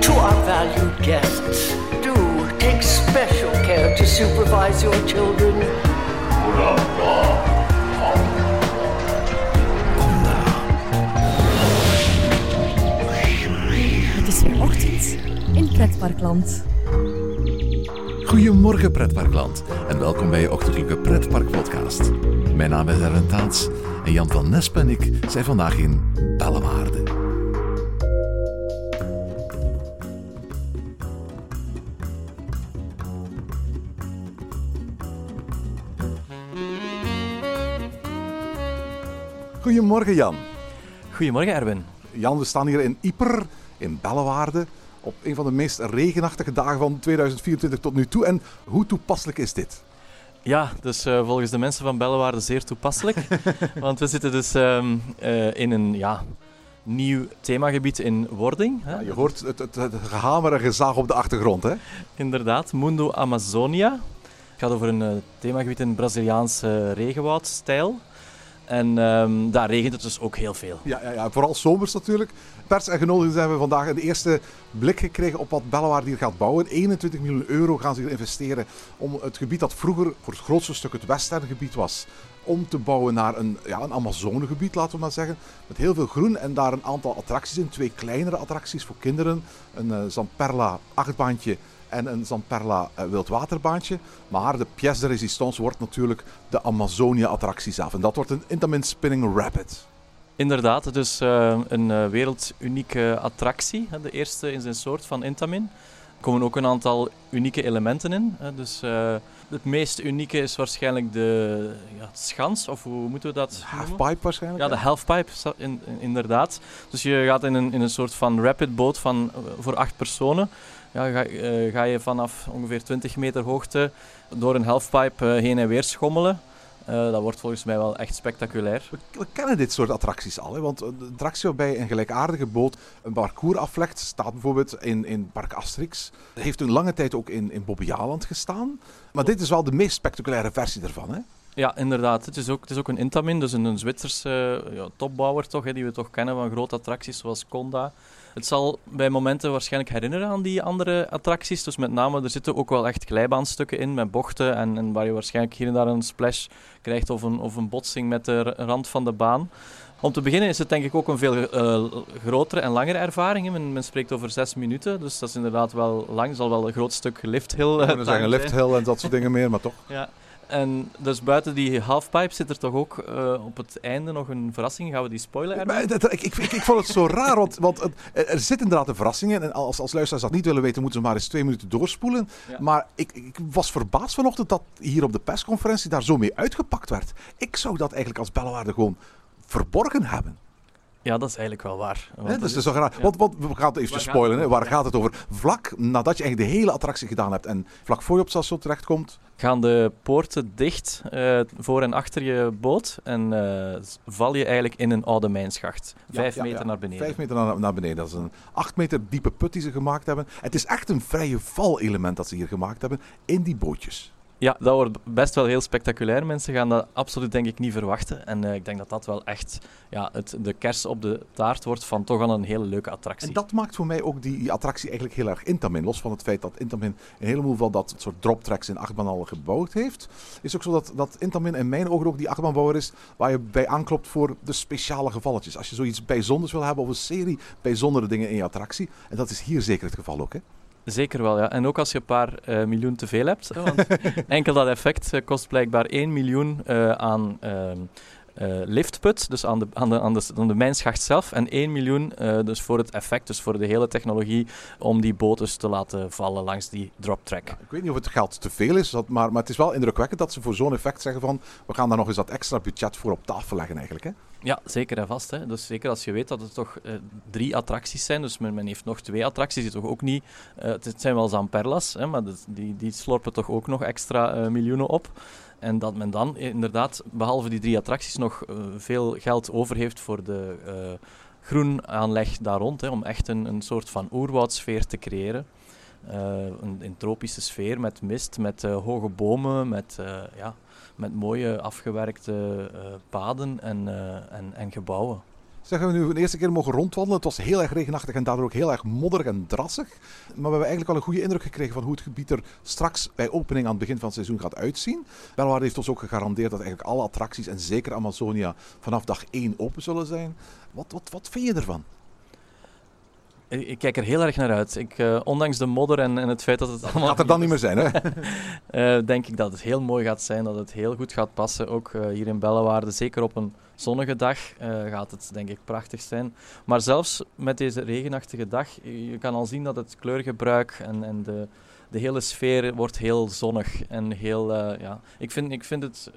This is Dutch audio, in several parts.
To our valued guests, do take special care to supervise your children. Het is weer ochtend in Pretparkland. Goedemorgen pretparkland en welkom bij je ochtendelijke pretpark podcast. Mijn naam is Erwin Taats en Jan van Nesp en ik zijn vandaag in Bellewaarde. Goedemorgen Jan. Goedemorgen Erwin. Jan, we staan hier in Ieper, in Bellewaarde, op een van de meest regenachtige dagen van 2024 tot nu toe. En hoe toepasselijk is dit? Ja, dus eh, volgens de mensen van Bellewaarde zeer toepasselijk. want we zitten dus ehm, eh, in een ja, nieuw themagebied in wording. Hè? Ja, je hoort het, het, het gehamer en gezag op de achtergrond, hè? Inderdaad, Mundo Amazonia. Het gaat over een eh, themagebied in Braziliaanse regenwoudstijl. En ehm, daar regent het dus ook heel veel. Ja, ja, ja, vooral zomers natuurlijk. Pers en genodigden hebben vandaag een eerste blik gekregen op wat Bellewaarde hier gaat bouwen. 21 miljoen euro gaan ze hier investeren om het gebied dat vroeger voor het grootste stuk het western gebied was, om te bouwen naar een, ja, een Amazonegebied, laten we maar zeggen. Met heel veel groen en daar een aantal attracties in. Twee kleinere attracties voor kinderen. Een uh, Zamperla achtbaantje en een Zamperla uh, wildwaterbaantje. Maar de pièce de résistance wordt natuurlijk de Amazonia-attractie zelf. En dat wordt een Intamin Spinning Rapid. Inderdaad, is uh, een uh, wereldunieke attractie. De eerste in zijn soort van Intamin. Er komen ook een aantal unieke elementen in. Hè, dus uh, het meest unieke is waarschijnlijk de ja, schans, of hoe moeten we dat Halfpipe waarschijnlijk? Ja, de halfpipe, in, in, inderdaad. Dus je gaat in een, in een soort van rapid boot van, voor acht personen. Ja, ga, uh, ga, je vanaf ongeveer 20 meter hoogte door een halfpipe heen en weer schommelen. Uh, dat wordt volgens mij wel echt spectaculair. We, we kennen dit soort attracties al. Hè? Want een attractie waarbij een gelijkaardige boot een parcours aflegt, staat bijvoorbeeld in, in Park Asterix. heeft een lange tijd ook in, in Bobbejaanland gestaan. Maar dit is wel de meest spectaculaire versie ervan. Hè? Ja, inderdaad. Het is ook, het is ook een Intamin, dus een, een Zwitserse ja, topbouwer toch, hè, die we toch kennen van grote attracties zoals Conda. Het zal bij momenten waarschijnlijk herinneren aan die andere attracties. Dus met name, er zitten ook wel echt glijbaanstukken in met bochten en, en waar je waarschijnlijk hier en daar een splash krijgt of een, of een botsing met de rand van de baan. Om te beginnen is het denk ik ook een veel uh, grotere en langere ervaring. Men, men, spreekt over zes minuten, dus dat is inderdaad wel lang. Het zal wel een groot stuk lifthill uh, zijn. zeggen lifthill en dat soort dingen meer, maar toch. Ja. En dus buiten die halfpipe zit er toch ook uh, op het einde nog een verrassing. Gaan we die spoilen? Maar, dat, ik, ik, ik, ik, vond het zo raar, want, want het, er zit inderdaad een verrassing in. En als, als luisteraars dat niet willen weten, moeten ze maar eens twee minuten doorspoelen. Ja. Maar ik, ik was verbaasd vanochtend dat hier op de persconferentie daar zo mee uitgepakt werd. Ik zou dat eigenlijk als Bellewaarde gewoon verborgen hebben. Ja, dat is eigenlijk wel waar. Want, dus dat is toch raar. Ja. Want, want, we gaan het even spoilen. Hè. Waar gaat het over? Vlak nadat je eigenlijk de hele attractie gedaan hebt en vlak voor je op het station terechtkomt... Gaan de poorten dicht uh, voor en achter je boot en uh, val je eigenlijk in een oude mijnschacht. Vijf ja, ja, meter naar beneden. Vijf meter naar, naar, beneden. Dat is een acht meter diepe put die ze gemaakt hebben. Het is echt een vrije val-element dat ze hier gemaakt hebben in die bootjes. Ja, dat wordt best wel heel spectaculair. Mensen gaan dat absoluut denk ik niet verwachten. En uh, ik denk dat dat wel echt ja, het, de kers op de taart wordt van toch al een hele leuke attractie. En dat maakt voor mij ook die, attractie eigenlijk heel erg Intamin. Los van het feit dat Intamin een heleboel dat soort droptracks in achtbaan al gebouwd heeft. Is ook zo dat, dat Intamin in mijn ogen ook die achtbaanbouwer is waar je bij aanklopt voor de speciale gevalletjes. Als je zoiets bijzonders wil hebben of een serie bijzondere dingen in je attractie. En dat is hier zeker het geval ook hè. Zeker wel, ja. En ook als je een paar uh, miljoen te veel hebt. Hè, want enkel dat effect uh, kost blijkbaar 1 miljoen uh, aan liftput, dus aan de, aan, de, aan, de, aan de mijnschacht zelf. En 1 miljoen dus voor het effect, dus voor de hele technologie, om die boten te laten vallen langs die drop track. Ja, ik weet niet of het geld te veel is, maar, maar het is wel indrukwekkend dat ze voor zo'n effect zeggen van we gaan daar nog eens dat extra budget voor op tafel leggen eigenlijk. Hè? Ja, zeker en vast. Hè. Dus zeker als je weet dat het toch uh, drie attracties zijn, dus men, men, heeft nog twee attracties, die toch ook niet... Uh, het zijn wel Zamperlas, hè, maar dat, die, die slorpen toch ook nog extra miljoenen op. En dat men dan inderdaad, behalve die drie attracties, nog veel geld over heeft voor de groenaanleg daar rond, hè, om echt een, een soort van oerwoudsfeer te creëren. een, een, tropische sfeer met mist, met hoge bomen, met ja, met mooie afgewerkte uh, paden en, uh, en, en gebouwen. Zeg, we nu de eerste keer mogen rondwandelen. Het was heel erg regenachtig en daardoor ook heel erg modderig en drassig. Maar we hebben eigenlijk wel een goede indruk gekregen van hoe het gebied er straks bij opening aan het begin van het seizoen gaat uitzien. Belwaarde heeft ons ook gegarandeerd dat eigenlijk alle attracties en zeker Amazonia vanaf dag 1 open zullen zijn. Wat, wat, wat vind je ervan? Ik kijk er heel erg naar uit. Ik, uh, ondanks de modder en, en, het feit dat het allemaal... Gaat er dan niet meer zijn, hè? uh, denk ik dat het heel mooi gaat zijn, dat het heel goed gaat passen. Ook uh, hier in Bellewaarde, zeker op een zonnige dag, gaat het denk ik prachtig zijn. Maar zelfs met deze regenachtige dag, je kan al zien dat het kleurgebruik en, en de, de hele sfeer wordt heel zonnig. En heel, ja, ik, vind, ik vind het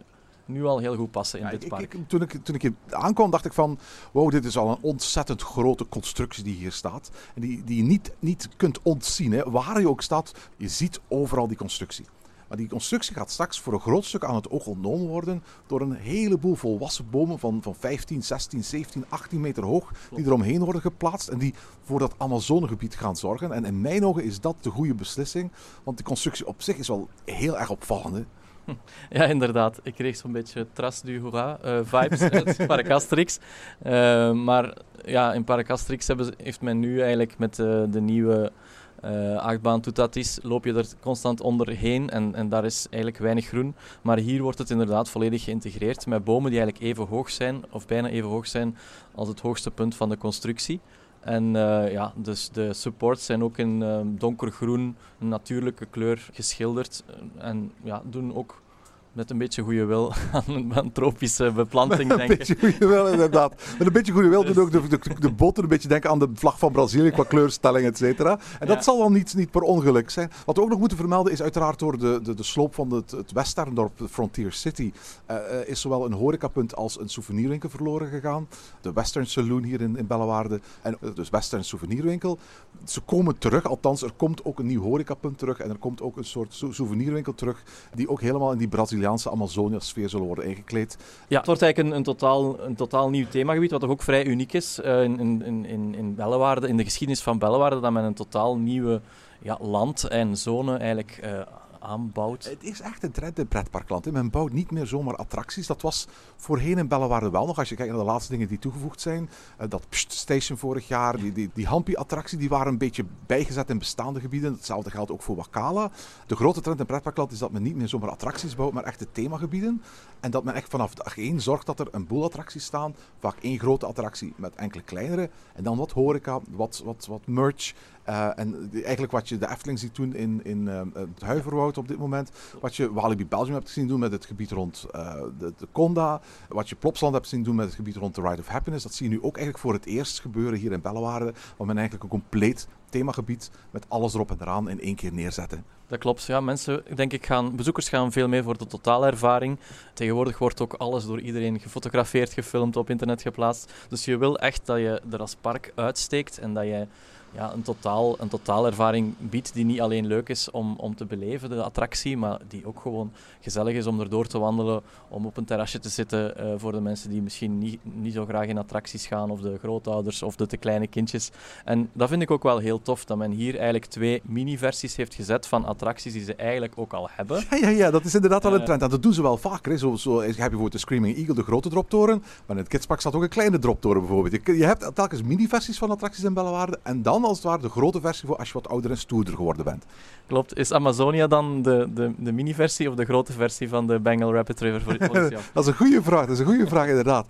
nu al heel goed passen in dit park. Ik, toen, ik, toen ik hier aankwam, dacht ik van... Wow, dit is al een ontzettend grote constructie die hier staat. En die, die je niet, niet kunt ontzien. Hè. Waar je ook staat, je ziet overal die constructie. Maar die constructie gaat straks voor een groot stuk aan het oog ontnomen worden door een heleboel volwassen bomen van, van 15, 16, 17, 18 meter hoog. Die eromheen worden geplaatst en die voor dat Amazonegebied gaan zorgen. En in mijn ogen is dat de goede beslissing. Want de constructie op zich is wel heel erg opvallend. Hè. Ja, inderdaad. Ik kreeg zo'n beetje Tras du Hoera uh, vibes uit Parc Asterix. Uh, maar ja, in Parc Asterix hebben, heeft men nu eigenlijk met uh, de nieuwe achtbaan Toutatis loop je er constant onderheen en, en daar is eigenlijk weinig groen. Maar hier wordt het inderdaad volledig geïntegreerd met bomen die eigenlijk even hoog zijn, of bijna even hoog zijn, als het hoogste punt van de constructie. En uh, ja, dus de supports zijn ook in uh, donkergroen, een natuurlijke kleur geschilderd. En ja, doen ook met een beetje goede wil aan een tropische beplanting denken. Een beetje goede wil, inderdaad. Met een beetje goede wil doen ook de, de, de een beetje denken aan de vlag van Brazilië qua kleurstelling, et cetera. En dat zal dan niet, niet per ongeluk zijn. Wat we ook nog moeten vermelden is uiteraard door de, de, de sloop van het, het Westerndorp, Frontier City, uh, is zowel een horecapunt als een souvenirwinkel verloren gegaan. De Western Saloon hier in, in Bellewaarde en dus Western Souvenirwinkel. Ze komen terug, althans er komt ook een nieuw horecapunt terug en er komt ook een soort souvenirwinkel terug die ook helemaal in die Braziliaanse Braziliaanse Amazonia-sfeer zullen worden ingekleed. Ja, het wordt eigenlijk een, een, totaal, een totaal nieuw themagebied, wat toch ook vrij uniek is uh, in, in, in, in Bellewaarde, in de geschiedenis van Bellewaarde, dat men een totaal nieuwe ja, land en zone eigenlijk uh, Het is echt een trend in pretparkland. Men bouwt niet meer zomaar attracties. Dat was voorheen in Bellewaarde wel nog. Als je kijkt naar de laatste dingen die toegevoegd zijn. Uh, dat Pst Station vorig jaar, die, die, die Hampi-attractie, die waren een beetje bijgezet in bestaande gebieden. Hetzelfde geldt ook voor Wakala. De grote trend in pretparkland is dat men niet meer zomaar attracties bouwt, maar echte themagebieden. En dat men echt vanaf dag één zorgt dat er een boel attracties staan. Vaak één grote attractie met enkele kleinere. En dan wat horeca, wat, wat, wat merch. Uh, en eigenlijk wat je de Efteling ziet doen in, in uh, het Huiverwoud op dit moment. Wat je Walibi Belgium hebt gezien doen met het gebied rond uh, de, de Conda. Wat je Plopsland hebt zien doen met het gebied rond de Ride of Happiness. Dat zie je nu ook eigenlijk voor het eerst gebeuren hier in Bellewaarde. Waar men eigenlijk een compleet themagebied met alles erop en eraan in één keer neerzetten. Dat klopt. Ja, mensen, denk ik, gaan, bezoekers gaan veel meer voor de totale ervaring. Tegenwoordig wordt ook alles door iedereen gefotografeerd, gefilmd, op internet geplaatst. Dus je wil echt dat je er als park uitsteekt en dat je ja, een, totaal, een totaalervaring biedt die niet alleen leuk is om, om te beleven, de attractie, maar die ook gewoon gezellig is om erdoor te wandelen, om op een terrasje te zitten uh, voor de mensen die misschien niet, niet zo graag in attracties gaan, of de grootouders of de te kleine kindjes. En dat vind ik ook wel heel tof, dat men hier eigenlijk twee mini-versies heeft gezet van attracties die ze eigenlijk ook al hebben. Ja, ja, ja dat is inderdaad wel een trend. En dat doen ze wel vaker. Hè. Zo, zo heb je bijvoorbeeld de Screaming Eagle, de grote droptoren, maar in het kidspark staat ook een kleine droptoren bijvoorbeeld. Je, je hebt telkens mini-versies van attracties in Bellewaarde en dan als het ware de grote versie voor als je wat ouder en stoerder geworden bent. Klopt. Is Amazonia dan de, de, de mini-versie of de grote versie van de Bengal Rapid River voor Dat is een goede vraag. Dat is een goede vraag, inderdaad.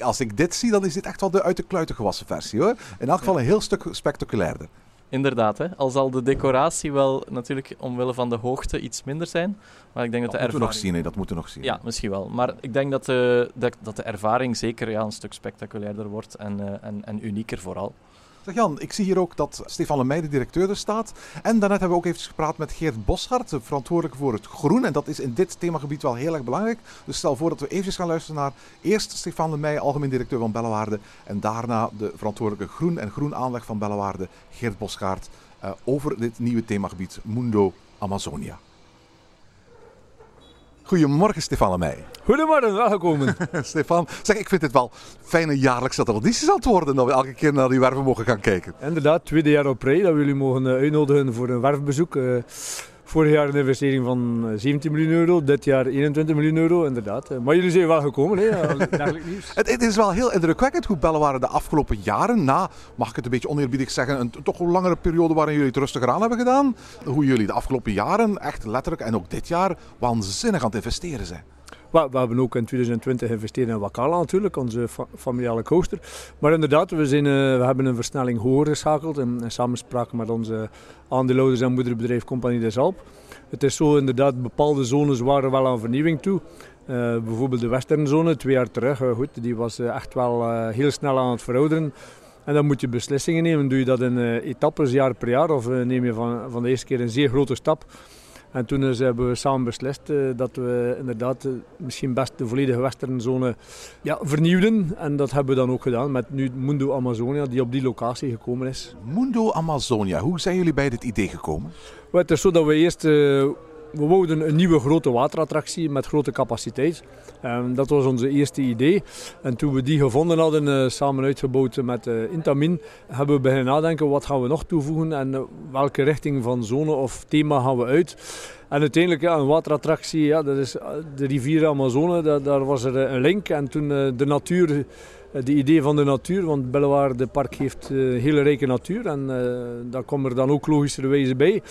Als ik dit zie, dan is dit echt wel de uit de kluiten gewassen versie hoor. In elk geval een heel stuk spectaculairder. Inderdaad, hè. al zal de decoratie wel natuurlijk omwille van de hoogte iets minder zijn. Maar ik denk dat, dat de ervaring... moeten we nog zien, hè. dat moeten we nog zien. Ja, misschien wel. Maar ik denk dat de, dat, dat de ervaring zeker ja, een stuk spectaculairder wordt en, uh, en, en unieker vooral. Zeg Jan, ik zie hier ook dat Stefan Lemey, de directeur, er staat. En daarnet hebben we ook even gepraat met Geert Boshart, verantwoordelijk voor het groen. En dat is in dit themagebied wel heel erg belangrijk. Dus stel voor dat we even gaan luisteren naar eerst Stefan Lemey, algemeen directeur van Bellewaarde. En daarna de verantwoordelijke groen en groen aanleg van Bellewaarde, Geert Boshart, uh, over dit nieuwe themagebied Mundo Amazonia. Goedemorgen, Stefan en mij. Goedemorgen, welkom. Stefan, zeg, ik vind het wel fijne jaarlijkse tradities aan het worden dat we elke keer naar die werven mogen gaan kijken. Inderdaad, tweede jaar op rij dat we jullie mogen uitnodigen voor een werfbezoek. Vorig jaar een investering van 17 miljoen euro, dit jaar 21 miljoen euro, inderdaad. Maar jullie zijn wel gekomen, hè? nieuws. het, het, is wel heel indrukwekkend hoe waren de afgelopen jaren, na, mag ik het een beetje oneerbiedig zeggen, een toch een langere periode waarin jullie het rustiger aan hebben gedaan, hoe jullie de afgelopen jaren echt letterlijk en ook dit jaar waanzinnig aan het investeren zijn. We, we, hebben ook in 2020 geïnvesteerd in Wakala natuurlijk, onze familiale coaster. Maar inderdaad, we, zijn, uh, we hebben een versnelling hoger geschakeld in, in samenspraak met onze aandeelhouders en moederbedrijf Compagnie des Alp. Het is zo inderdaad, bepaalde zones waren wel aan vernieuwing toe. Uh, bijvoorbeeld de westernzone, twee jaar terug, uh, goed, die was echt wel heel snel aan het verouderen. En dan moet je beslissingen nemen. Doe je dat in etappes, jaar per jaar, of neem je van, van de eerste keer een zeer grote stap? En toen hebben we samen beslist eh, dat we inderdaad eh, misschien best de volledige westernzone ja, vernieuwden. En dat hebben we dan ook gedaan met nu Mundo Amazonia, die op die locatie gekomen is. Mundo Amazonia, hoe zijn jullie bij dit idee gekomen? het is zo dat we eerst uh, we wouden een nieuwe grote waterattractie met grote capaciteit. Um, dat was onze eerste idee. En toen we die gevonden hadden, uh, samen uitgebouwd met uh, Intamin, hebben we beginnen nadenken wat gaan we nog toevoegen en uh, welke richting van zone of thema gaan we uit. En uiteindelijk, ja, een waterattractie, ja, dat is de rivier Amazone, daar, daar was er een link. En toen de natuur de idee van de natuur, want Bellewaarde Park heeft hele rijke natuur en daar komt er dan ook logischerwijze bij.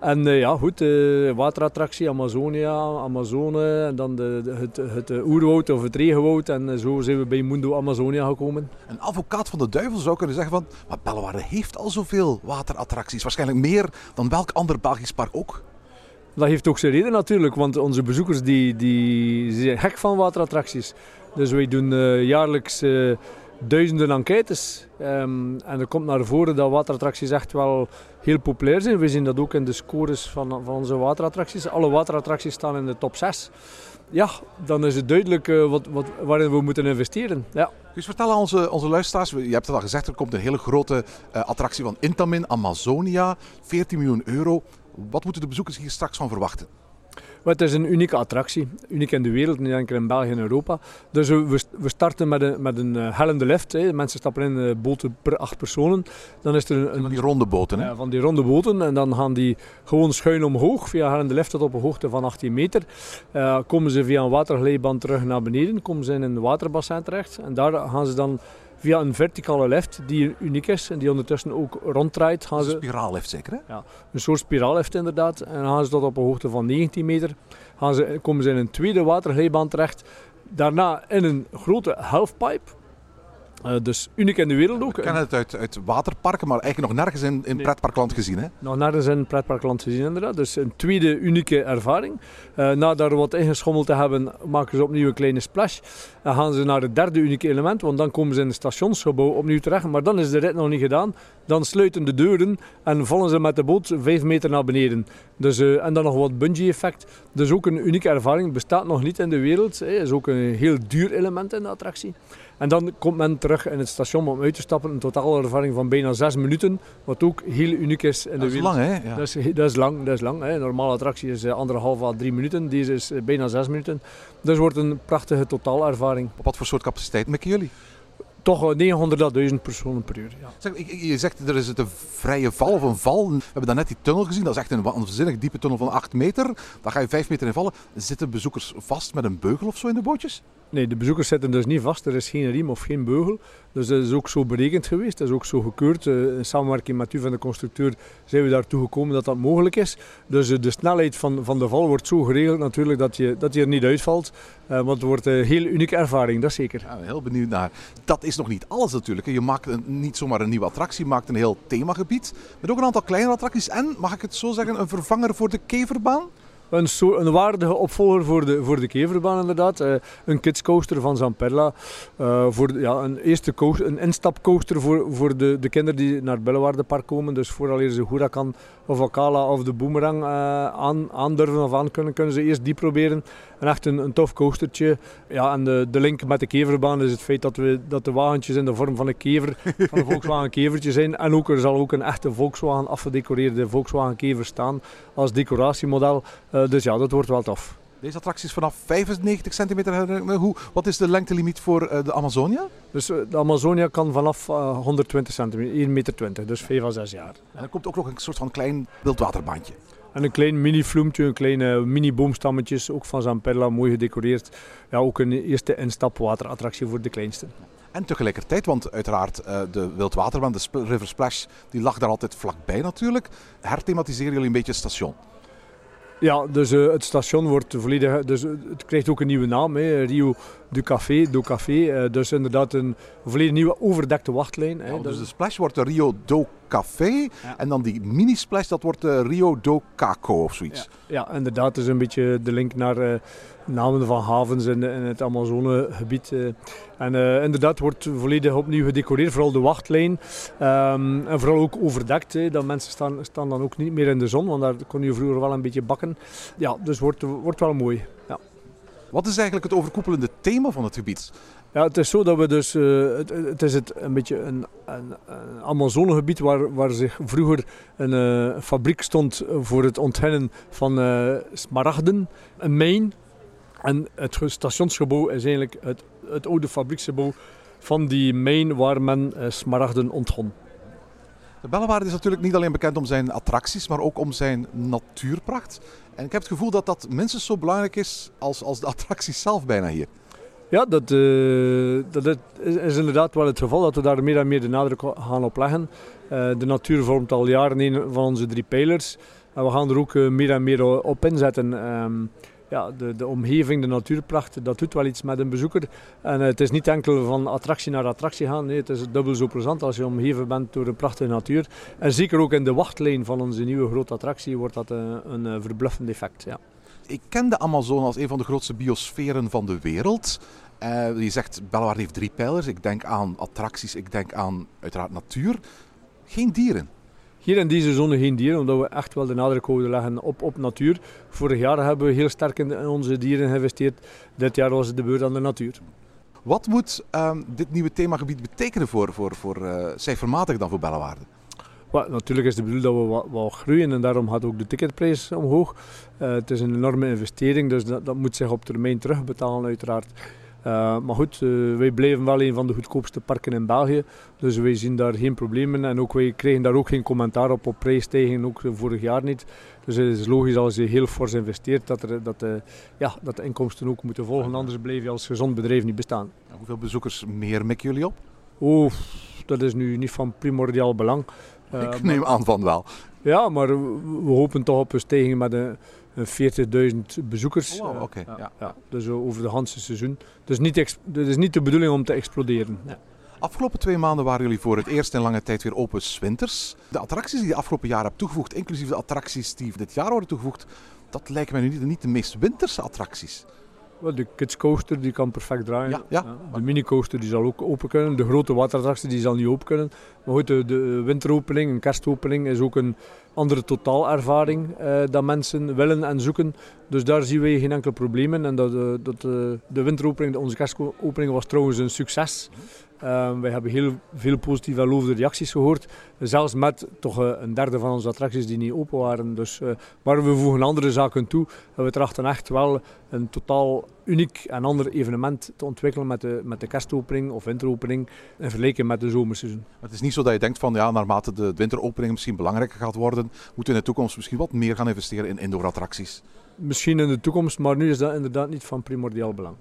En uh, ja, goed, uh, waterattractie, Amazonia, Amazone en dan de, de, het, het oerwoud of het regenwoud. En zo zijn we bij Mundo Amazonia gekomen. Een advocaat van de duivel zou kunnen zeggen van, maar Bellewaarde heeft al zoveel waterattracties. Waarschijnlijk meer dan welk ander Belgisch park ook. Dat heeft ook zijn reden natuurlijk, want onze bezoekers die, die zijn gek van waterattracties. Dus wij doen jaarlijks duizenden enquêtes. Um, en er komt naar voren dat waterattracties echt wel heel populair zijn. We zien dat ook in de scores van, van onze waterattracties. Alle waterattracties staan in de top 6. Ja, dan is het duidelijk uh, wat, wat, waarin we moeten investeren. Ja. Dus vertel aan onze, onze luisteraars, je hebt het al gezegd, er komt een hele grote uh, attractie van Intamin, Amazonia, 14 miljoen euro. Wat moeten de bezoekers hier straks van verwachten? Het is een unieke attractie, uniek in de wereld, niet enkel in België en Europa. Dus we, we starten met een, met een eh, hellende lift. Hè. Mensen stappen in uh, boten per acht personen. Dan is er een, van die ronde boten, hè? Ja, van die ronde boten. En dan gaan die gewoon schuin omhoog via hellende lift tot op een hoogte van 18 meter. Uh, komen ze via een waterglijbaan terug naar beneden, komen ze in een waterbassin terecht. En daar gaan ze dan via een verticale lift die uniek is en die ondertussen ook ronddraait. Gaan ze... Een spiraallift zeker hè? Ja, een soort spiraallift inderdaad. En gaan ze tot op een hoogte van 19 meter. Gaan ze, komen ze in een tweede waterglijbaan terecht. Daarna in een grote halfpipe uh, dus uniek in de wereld ook. We kennen het uit, uit waterparken, maar eigenlijk nog nergens in, in nee. pretparkland gezien. Hè? Nog nergens in pretparkland gezien inderdaad. Dus een tweede unieke ervaring. Uh, na daar wat ingeschommeld te hebben, maken ze opnieuw een kleine splash. En gaan ze naar het derde unieke element, want dan komen ze in het stationsgebouw opnieuw terecht. Maar dan is de rit nog niet gedaan. Dan sluiten de deuren en vallen ze met de boot vijf meter naar beneden. Dus, uh, en dan nog wat bungee effect. Dus ook een unieke ervaring. Bestaat nog niet in de wereld. Het is ook een heel duur element in de attractie. En dan komt men terug in het station om uit te stappen. Een totale ervaring van bijna zes minuten. Wat ook heel uniek is in de wereld. Dat is lang, hè? Ja. Dat, is, dat is lang. Dat is lang hè. Een normale attractie is eh, anderhalf à drie minuten. Deze is eh, bijna zes minuten. Dus wordt een prachtige totaalervaring. Op wat voor soort capaciteit mikken jullie? Toch 900.000 personen per uur. Ja. Zeg, je zegt er is het een vrije val of een val. We hebben net die tunnel gezien. Dat is echt een waanzinnig diepe tunnel van 8 meter. Daar ga je 5 meter in vallen. Zitten bezoekers vast met een beugel of zo in de bootjes? Nee, de bezoekers zitten dus niet vast. Er is geen riem of geen beugel. Dus dat is ook zo berekend geweest. Dat is ook zo gekeurd. Eh, in samenwerking met u van de constructeur zijn we daartoe gekomen dat dat mogelijk is. Dus eh, de snelheid van, van de val wordt zo geregeld natuurlijk dat je, dat je er niet uitvalt. Uh, want het wordt een heel unieke ervaring, dat zeker. Ja, heel benieuwd naar. Dat is nog niet alles natuurlijk. Je maakt niet zomaar een nieuwe attractie, je maakt een heel themagebied. Met ook een aantal kleine attracties en, mag ik het zo zeggen, een vervanger voor de keverbaan? Een, soort, een waardige opvolger voor de, voor de keverbaan inderdaad. Uh, een kidscoaster van Zamperla. Uh, voor ja, een eerste coaster, een instapcoaster voor, voor de, de kinderen die naar het Park komen. Dus vooraleer ze Huracan of Akala of de Boomerang uh, aan, aandurven of aan kunnen, kunnen ze eerst die proberen. En echt een, een tof coastertje. Ja, en de, de link met de keverbaan is het feit dat, we, dat de wagentjes in de vorm van een kever, van een Volkswagen kevertje zijn. En ook er zal ook een echte Volkswagen afgedecoreerde Volkswagen kever staan als decoratiemodel. Uh, dus ja, dat wordt wel tof. Deze attractie is vanaf 95 centimeter. Hoe, wat is de lengtelimiet voor uh, de Amazonia? Dus uh, de Amazonia kan vanaf 120 centimeter, 1,20 meter, dus 5 à 6 jaar. En er komt ook nog een soort van klein wildwaterbaantje. En een klein mini-vloemtje, een kleine mini-boomstammetjes, ook van Zamperla, mooi gedecoreerd. Ja, ook een eerste instapwaterattractie voor de kleinste. En tegelijkertijd, want uiteraard de wildwaterbaan, de River Splash, die lag daar altijd vlakbij natuurlijk. Herthematiseren jullie een beetje het station? Ja, dus uh, het station wordt volledig. Dus het krijgt ook een nieuwe naam, hè, Rio du Café, do Café. Uh, dus inderdaad een volledig nieuwe overdekte wachtlijn. Hè. Ja, dus de splash wordt de Rio do Café. Ja. En dan die mini-splash, dat wordt de Rio do Caco of zoiets. Ja, ja inderdaad. is een beetje de link naar uh, namen van havens in, in het Amazonegebied. En uh, inderdaad wordt volledig opnieuw gedecoreerd, vooral de wachtlijn. Um, en vooral ook overdekt. Hè, dat mensen staan, staan dan ook niet meer in de zon, want daar kon je vroeger wel een beetje bakken. Ja, dus wordt, wordt wel mooi. Ja. Wat is eigenlijk het overkoepelende thema van het gebied? Ja, het is zo dat we dus, uh, het, is het een beetje een, een, een Amazonegebied waar, waar zich vroeger een uh, fabriek stond voor het onthennen van uh, smaragden, een mijn. En het stationsgebouw is eigenlijk het, het oude fabrieksgebouw van die mijn waar men smaragden onthon. De Bellewaarde is natuurlijk niet alleen bekend om zijn attracties, maar ook om zijn natuurpracht. En ik heb het gevoel dat dat minstens zo belangrijk is als, als de attracties zelf bijna hier. Ja, dat, uh, dat is inderdaad wel het geval dat we daar meer en meer de nadruk gaan op leggen. Uh, de natuur vormt al jaren een van onze drie pijlers. En we gaan er ook uh, meer en meer op inzetten. Um, ja, de, de omgeving, de natuurpracht, dat doet wel iets met een bezoeker. En het is niet enkel van attractie naar attractie gaan. Nee, het is dubbel zo plezant als je omgeven bent door een prachtige natuur. En zeker ook in de wachtlijn van onze nieuwe grote attractie wordt dat een, een verbluffend effect. Ja. Ik ken de Amazone als een van de grootste biosferen van de wereld. Uh, je zegt, Bellewaarde heeft drie pijlers. Ik denk aan attracties, ik denk aan uiteraard natuur. Geen dieren. Hier in deze zone geen dieren, omdat we echt wel de nadruk houden leggen op, op natuur. Vorig jaar hebben we heel sterk in onze dieren geïnvesteerd. Dit jaar was het de beurt aan de natuur. Wat moet um, dit nieuwe themagebied betekenen voor, voor, voor uh, cijfermatig dan voor Bellewaarde? Well, natuurlijk is de bedoeling dat we wat, wat, groeien en daarom gaat ook de ticketprijs omhoog. Uh, het is een enorme investering, dus dat, dat moet zich op termijn terugbetalen uiteraard. Uh, maar goed, uh, wij blijven wel een van de goedkoopste parken in België. Dus wij zien daar geen problemen. En ook wij kregen daar ook geen commentaar op op prijsstijgingen, ook vorig jaar niet. Dus het is logisch als je heel fors investeert dat, er, dat, uh, ja, dat de inkomsten ook moeten volgen. Anders blijf je als gezond bedrijf niet bestaan. Hoeveel bezoekers meer mikken jullie op? Oh, dat is nu niet van primordiaal belang. Ik neem aan van wel. Ja, maar we hopen toch op een stijging met een 40.000 bezoekers. Oh, wow, okay. ja, ja. ja, Dus over de hele seizoen. Dus niet het is niet de bedoeling om te exploderen. Ja. Afgelopen twee maanden waren jullie voor het eerst in lange tijd weer open winters. De attracties die je afgelopen jaar hebt toegevoegd, inclusief de attracties die dit jaar worden toegevoegd, dat lijken mij nu niet, niet de meest winterse attracties. De kids coaster die kan perfect draaien. Ja, ja. De mini coaster die zal ook open kunnen. De grote waterattractie die zal niet open kunnen. Maar goed, de, de winteropening, een kerstopening is ook een andere totaalervaring uh, dat mensen willen en zoeken. Dus daar zien wij geen enkel probleem in. En dat, uh, dat uh, de winteropening, onze kerstopening was trouwens een succes. Uh, wij hebben heel veel positieve en lovende reacties gehoord. Zelfs met toch uh, een derde van onze attracties die niet open waren. Dus, uh, maar we voegen andere zaken toe. En we trachten echt wel een totaal uniek en ander evenement te ontwikkelen met de, met de kerstopening of winteropening in vergelijking met de zomerseizoen. Het is niet zo dat je denkt van ja, naarmate de winteropening misschien belangrijker gaat worden, moeten we in de toekomst misschien wat meer gaan investeren in indoor attracties. Misschien in de toekomst, maar nu is dat inderdaad niet van primordiaal belang.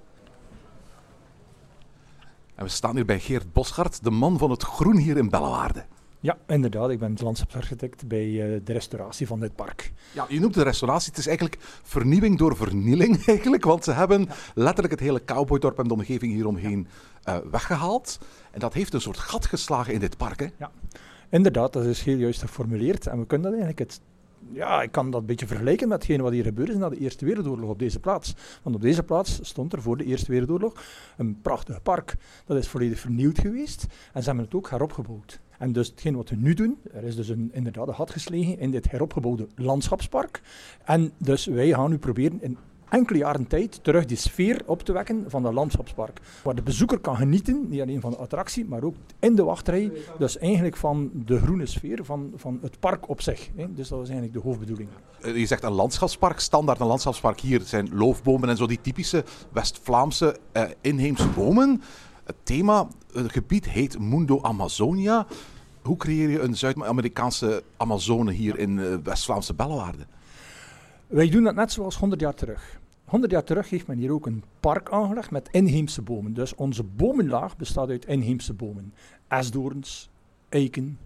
En we staan hier bij Geert Boschart, de man van het groen hier in Bellewaarde. Ja, inderdaad. Ik ben landschapsarchitect bij uh, de restauratie van dit park. Ja, je noemt de restauratie. Het is eigenlijk vernieuwing door vernieling eigenlijk. Want ze hebben ja. letterlijk het hele cowboydorp en de omgeving hieromheen uh, weggehaald. En dat heeft een soort gat geslagen in dit park. Hè? Ja, inderdaad. Dat is heel juist geformuleerd. En we kunnen dat eigenlijk het ja, ik kan dat een beetje vergelijken met hetgeen wat hier gebeurd is na de Eerste Wereldoorlog op deze plaats. Want op deze plaats stond er voor de Eerste Wereldoorlog een prachtig park. Dat is volledig vernieuwd geweest en ze hebben het ook heropgebouwd. En dus hetgeen wat we nu doen, er is dus een, inderdaad een gat geslegen in dit heropgebouwde landschapspark. En dus wij gaan nu proberen in enkele jaren tijd terug die sfeer op te wekken van dat landschapspark. Waar de bezoeker kan genieten, niet alleen van de attractie, maar ook in de wachtrij. Dus eigenlijk van de groene sfeer van, van het park op zich. Hè. Dus dat was eigenlijk de hoofdbedoeling. Je zegt een landschapspark, standaard een landschapspark hier zijn loofbomen en zo die typische West-Vlaamse uh, inheemse bomen. Het thema, het gebied heet Mundo Amazonia. Hoe creëer je een Zuid-Amerikaanse Amazone hier in uh, West-Vlaamse Bellewaarde? Wij doen dat net zoals 100 jaar terug. 100 jaar terug heeft men hier ook een park aangelegd met inheemse bomen. Dus onze bomenlaag bestaat uit inheemse bomen. Esdoorns, eiken,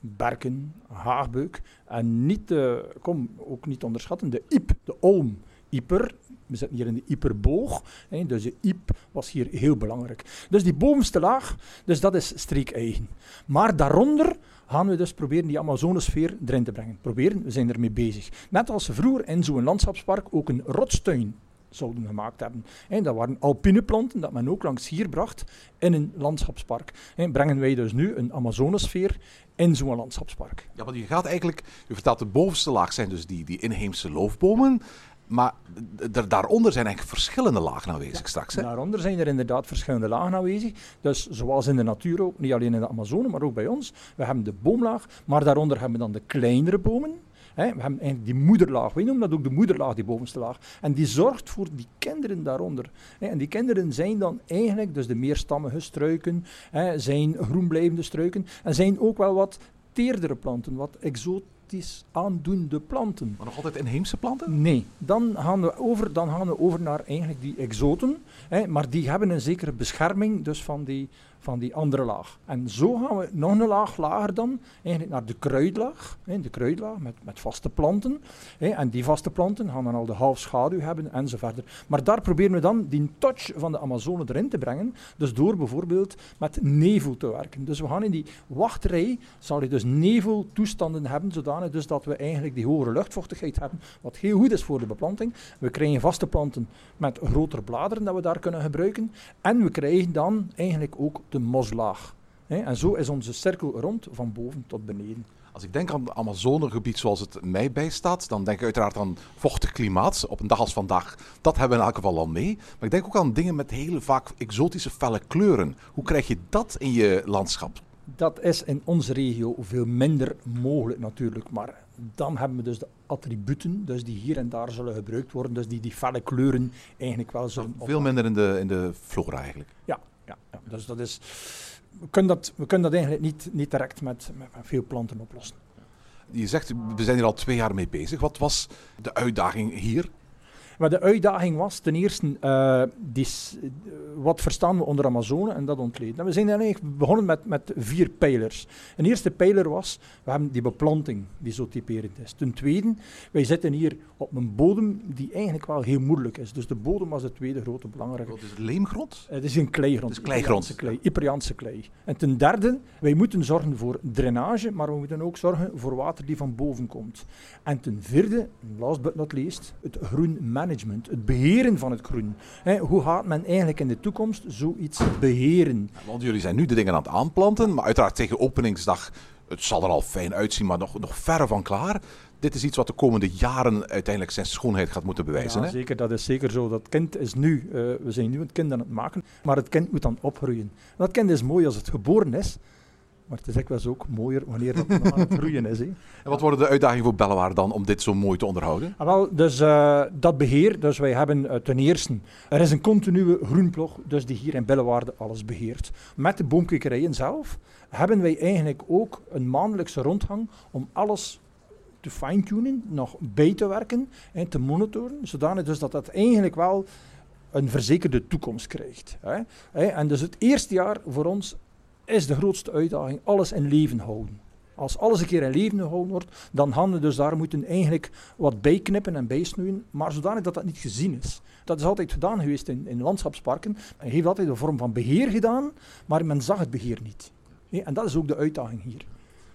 berken, haagbeuk. En niet, de, kom, ook niet onderschatten, de iep, de olm, ieper. We zitten hier in de ieperboog, hè, dus de iep was hier heel belangrijk. Dus die bovenste laag, dus dat is streekeigen. Maar daaronder gaan we dus proberen die Amazonesfeer erin te brengen. Proberen, we zijn ermee bezig. Net als vroeger in zo'n landschapspark ook een rotstuin zouden gemaakt hebben. En dat waren alpine planten dat men ook langs hier bracht in een landschapspark. En brengen wij dus nu een Amazonesfeer in zo'n landschapspark. Ja, want je gaat eigenlijk, je vertelt de bovenste laag zijn dus die, die inheemse loofbomen. Maar daaronder zijn eigenlijk verschillende lagen aanwezig straks. Hè? Daaronder zijn er inderdaad verschillende lagen aanwezig. Dus zoals in de natuur ook, niet alleen in de Amazone, maar ook bij ons. We hebben de boomlaag, maar daaronder hebben we dan de kleinere bomen. Hè, we hebben eigenlijk die moederlaag, wij noemen dat ook de moederlaag, die bovenste laag. En die zorgt voor die kinderen daaronder. Hè. En die kinderen zijn dan eigenlijk, dus de meerstammige struiken, hè, zijn groenblijvende struiken. En zijn ook wel wat teerdere planten, wat exotisch aandoende planten. Maar nog altijd inheemse planten? Nee, dan gaan we over, dan gaan we over naar eigenlijk die exoten. Hè, maar die hebben een zekere bescherming dus van die, van die andere laag. En zo gaan we nog een laag lager dan, eigenlijk naar de kruidlaag. De kruidlaag met, met vaste planten. En die vaste planten gaan dan al de half schaduw hebben en zo verder. Maar daar proberen we dan die touch van de Amazone erin te brengen. Dus door bijvoorbeeld met nevel te werken. Dus we gaan in die wachtrij, zal je dus neveltoestanden hebben, zodanig dus dat we eigenlijk die hogere luchtvochtigheid hebben, wat heel goed is voor de beplanting. We krijgen vaste planten met grotere bladeren dat we daar kunnen gebruiken. En we krijgen dan eigenlijk ook de moslaag. En zo is onze cirkel rond van boven tot beneden. Als ik denk aan het Amazonegebied zoals het mij bijstaat, dan denk ik uiteraard aan vochtig klimaat. Op een dag als vandaag, dat hebben we in elk geval al mee. Maar ik denk ook aan dingen met hele vaak exotische felle kleuren. Hoe krijg je dat in je landschap? Dat is in onze regio veel minder mogelijk natuurlijk, maar dan hebben we dus de attributen, dus die hier en daar zullen gebruikt worden, dus die die felle kleuren eigenlijk wel zullen Veel minder in de, in de flora eigenlijk. Ja, ja, ja. dus dat is... We kunnen dat, we kunnen dat eigenlijk niet, niet direct met, met, met veel planten oplossen. Je zegt, we zijn hier al twee jaar mee bezig. Wat was de uitdaging hier? Maar de uitdaging was ten eerste, eh, die, eh, wat verstaan we onder Amazone en dat ontleden. En we zijn eigenlijk begonnen met, met vier pijlers. Een eerste pijler was, we hebben die beplanting die zo typerend is. Ten tweede, wij zitten hier op een bodem die eigenlijk wel heel moeilijk is. Dus de bodem was de tweede grote belangrijke. Wat is het leemgrond? Het is een kleigrond. Het is kleigrond. Klei. Yperiaanse klei. En ten derde, wij moeten zorgen voor drainage, maar we moeten ook zorgen voor water die van boven komt. En ten vierde, last but not least, het groen management, het beheren van het groen. Hè, hoe gaat men eigenlijk in de toekomst zoiets beheren? Want jullie zijn nu de dingen aan het aanplanten, maar uiteraard tegen openingsdag, het zal er al fijn uitzien, maar nog, nog verre van klaar. Dit is iets wat de komende jaren uiteindelijk zijn schoonheid gaat moeten bewijzen. Ja, hè? zeker, dat is zeker zo. Dat kind is nu, eh, we zijn nu het kind aan het maken, maar het kind moet dan opgroeien. Dat kind is mooi als het geboren is, maar het is dikwijls ook mooier wanneer het nog aan het groeien is. Hè. En wat worden de uitdagingen voor Bellewaar dan om dit zo mooi te onderhouden? Ah, wel, dus eh, dat beheer, dus wij hebben eh, ten eerste, er is een continue groenplog, dus die hier in Bellewaarde alles beheert. Met de boomkwekerijen zelf hebben wij eigenlijk ook een maandelijkse rondgang om alles te fine-tunen, nog bij te werken en te monitoren, zodanig dus dat dat eigenlijk wel een verzekerde toekomst krijgt. Hè, En dus het eerste jaar voor ons is de grootste uitdaging alles in leven houden. Als alles een keer in leven gehouden wordt, dan gaan we dus daar moeten eigenlijk wat bijknippen en bijsnoeien, maar zodanig dat dat niet gezien is. Dat is altijd gedaan geweest in, in landschapsparken. Men heeft altijd een vorm van beheer gedaan, maar men zag het beheer niet. En dat is ook de uitdaging hier.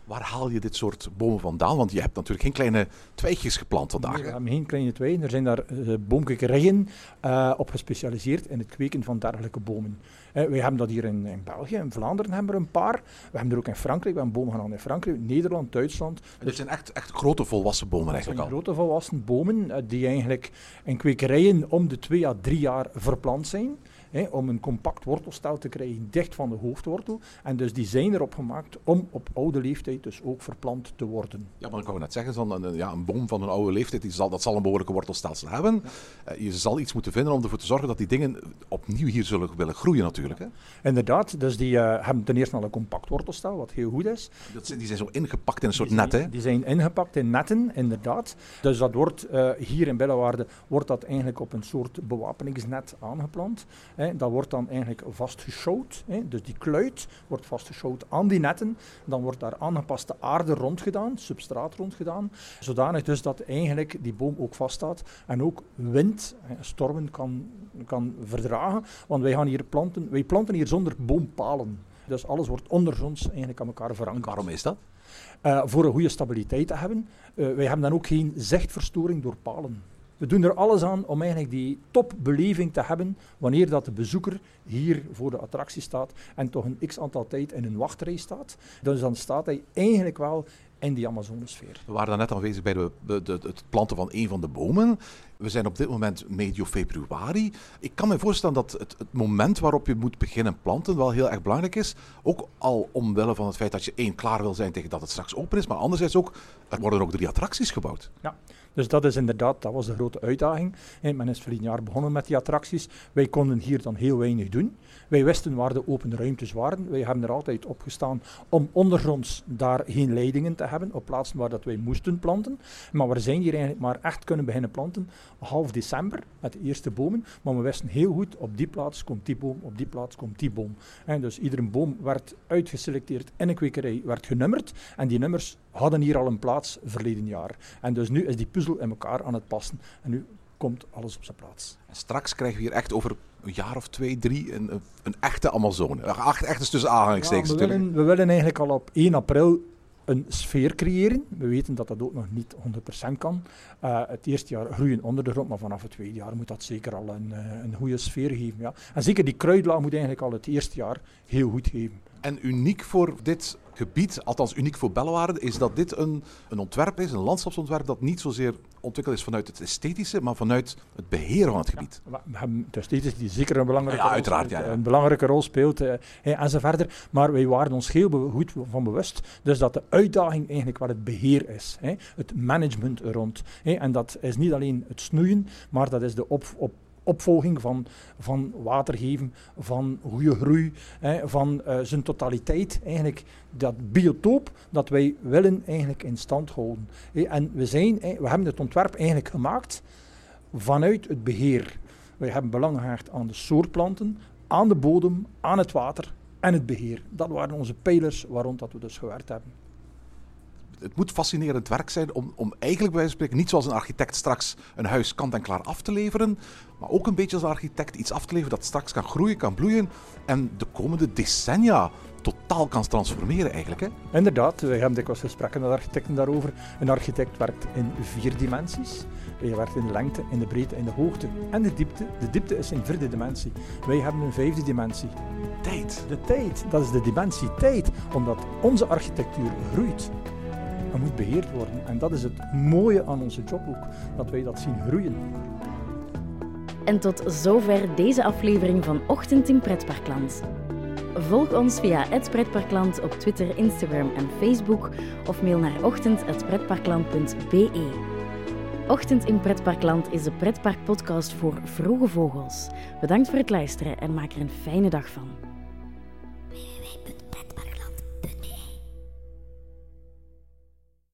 Waar haal je dit soort bomen vandaan? Want je hebt natuurlijk geen kleine twijgjes geplant vandaag. We hebben geen kleine tweeën. Er zijn daar uh, boomkwekerijen uh, op gespecialiseerd in het kweken van dergelijke bomen. Uh, wij hebben dat hier in, in, België, in Vlaanderen hebben we er een paar. We hebben er ook in Frankrijk, we hebben bomen gedaan in Frankrijk, Nederland, Duitsland. En dit zijn echt, echt grote volwassen bomen eigenlijk zijn al. grote volwassen bomen die eigenlijk in kwekerijen om de twee à drie jaar verplant zijn. Hè, om een compact wortelstel te krijgen dicht van de hoofdwortel. En dus die zijn erop gemaakt om op oude leeftijd dus ook verplant te worden. Ja, maar ik wou net zeggen, van een, ja, een boom van een oude leeftijd, die zal, dat zal een behoorlijke wortelstelsel hebben. Uh, je zal iets moeten vinden om ervoor te zorgen dat die dingen opnieuw hier zullen willen groeien natuurlijk. Hè? Inderdaad, dus die uh, hebben ten eerste al een compact wortelstel, wat heel goed is. Dat, die zijn zo ingepakt in een soort net, hè? Die zijn ingepakt in netten, inderdaad. Dus dat wordt uh, hier in Bellewaarde wordt dat eigenlijk op een soort bewapeningsnet aangeplant. Hè. Dat wordt dan eigenlijk vastgeschouwd. Dus die kluit wordt vastgeschouwd aan die netten. Dan wordt daar aangepaste aarde rondgedaan, substraat rondgedaan. Zodanig dus dat eigenlijk die boom ook vaststaat en ook wind, stormen kan, kan verdragen. Want wij gaan hier planten, wij planten hier zonder boompalen. Dus alles wordt ondergronds eigenlijk aan elkaar verankerd. Waarom is dat? Uh, voor een goede stabiliteit te hebben. Uh, wij hebben dan ook geen zichtverstoring door palen. We doen er alles aan om eigenlijk die topbeleving te hebben wanneer dat de bezoeker hier voor de attractie staat en toch een x aantal tijd in een wachtrij staat. Dus dan staat hij eigenlijk wel in die Amazonesfeer. We waren net aanwezig bij de, de, de, het planten van een van de bomen. We zijn op dit moment medio februari. Ik kan me voorstellen dat het, het, moment waarop je moet beginnen planten wel heel erg belangrijk is. Ook al omwille van het feit dat je één klaar wil zijn tegen dat het straks open is. Maar anderzijds ook, er worden ook drie attracties gebouwd. Ja, dus dat is inderdaad, dat was de grote uitdaging. En men is verleden jaar begonnen met die attracties. Wij konden hier dan heel weinig doen. Wij wisten waar de open ruimtes waren. Wij hebben er altijd op gestaan om ondergronds daar geen leidingen te hebben, op plaatsen waar dat wij moesten planten. Maar we zijn hier eigenlijk maar echt kunnen beginnen planten half december met de eerste bomen. Maar we wisten heel goed, op die plaats komt die boom, op die plaats komt die boom. En dus iedere boom werd uitgeselecteerd in een kwekerij, werd genummerd. En die nummers hadden hier al een plaats verleden jaar. En dus nu is die puzzel in elkaar aan het passen. En nu komt alles op zijn plaats. En straks krijgen we hier echt over een jaar of twee, drie een, een echte Amazone. Echt, echt is tussen aanhalingstekens. Ja, we, willen, we willen eigenlijk al op 1 april een sfeer creëren. We weten dat dat ook nog niet 100% kan. Uh, het eerste jaar groeien onder de grond, maar vanaf het tweede jaar moet dat zeker al een, uh, een goede sfeer geven. Ja. En zeker die kruidlaag moet eigenlijk al het eerste jaar heel goed geven. En uniek voor dit gebied, althans uniek voor Bellewaarde, is dat dit een, een ontwerp is, een landschapsontwerp dat niet zozeer ontwikkeld is vanuit het esthetische, maar vanuit het beheer van het gebied. Ja, we hebben het esthetische die zeker een belangrijke, ja, rol, speelt, ja, een belangrijke rol speelt en zo verder. Maar wij waren ons heel goed van bewust, dus dat de uitdaging eigenlijk wat het beheer is, hè, het management rond. Hè, en dat is niet alleen het snoeien, maar dat is de op, op opvolging van, van water geven, van goede groei, hè, van uh, zijn totaliteit. Eigenlijk dat biotoop dat wij willen eigenlijk in stand houden. En we, zijn, we hebben het ontwerp eigenlijk gemaakt vanuit het beheer. Wij hebben belang gehecht aan de soortplanten, aan de bodem, aan het water en het beheer. Dat waren onze pijlers waarom dat we dus gewerkt hebben het moet fascinerend werk zijn om, om eigenlijk bij wijze van spreken niet zoals een architect straks een huis kant en klaar af te leveren, maar ook een beetje als een architect iets af te leveren dat straks kan groeien, kan bloeien en de komende decennia totaal kan transformeren eigenlijk. Hè? Inderdaad, we hebben dikwijls gesprekken met architecten daarover. Een architect werkt in vier dimensies. Hij werkt in de lengte, in de breedte, in de hoogte en de diepte. De diepte is in vierde dimensie. Wij hebben een vijfde dimensie. Tijd. De tijd, dat is de dimensie tijd, omdat onze architectuur groeit dat moet beheerd worden. En dat is het mooie aan onze job ook, dat wij dat zien groeien. En tot zover deze aflevering van Ochtend in Pretparkland. Volg ons via het Pretparkland op Twitter, Instagram en Facebook of mail naar ochtend.pretparkland.be. Ochtend in Pretparkland is de pretparkpodcast voor vroege vogels. Bedankt voor het luisteren en maak er een fijne dag van.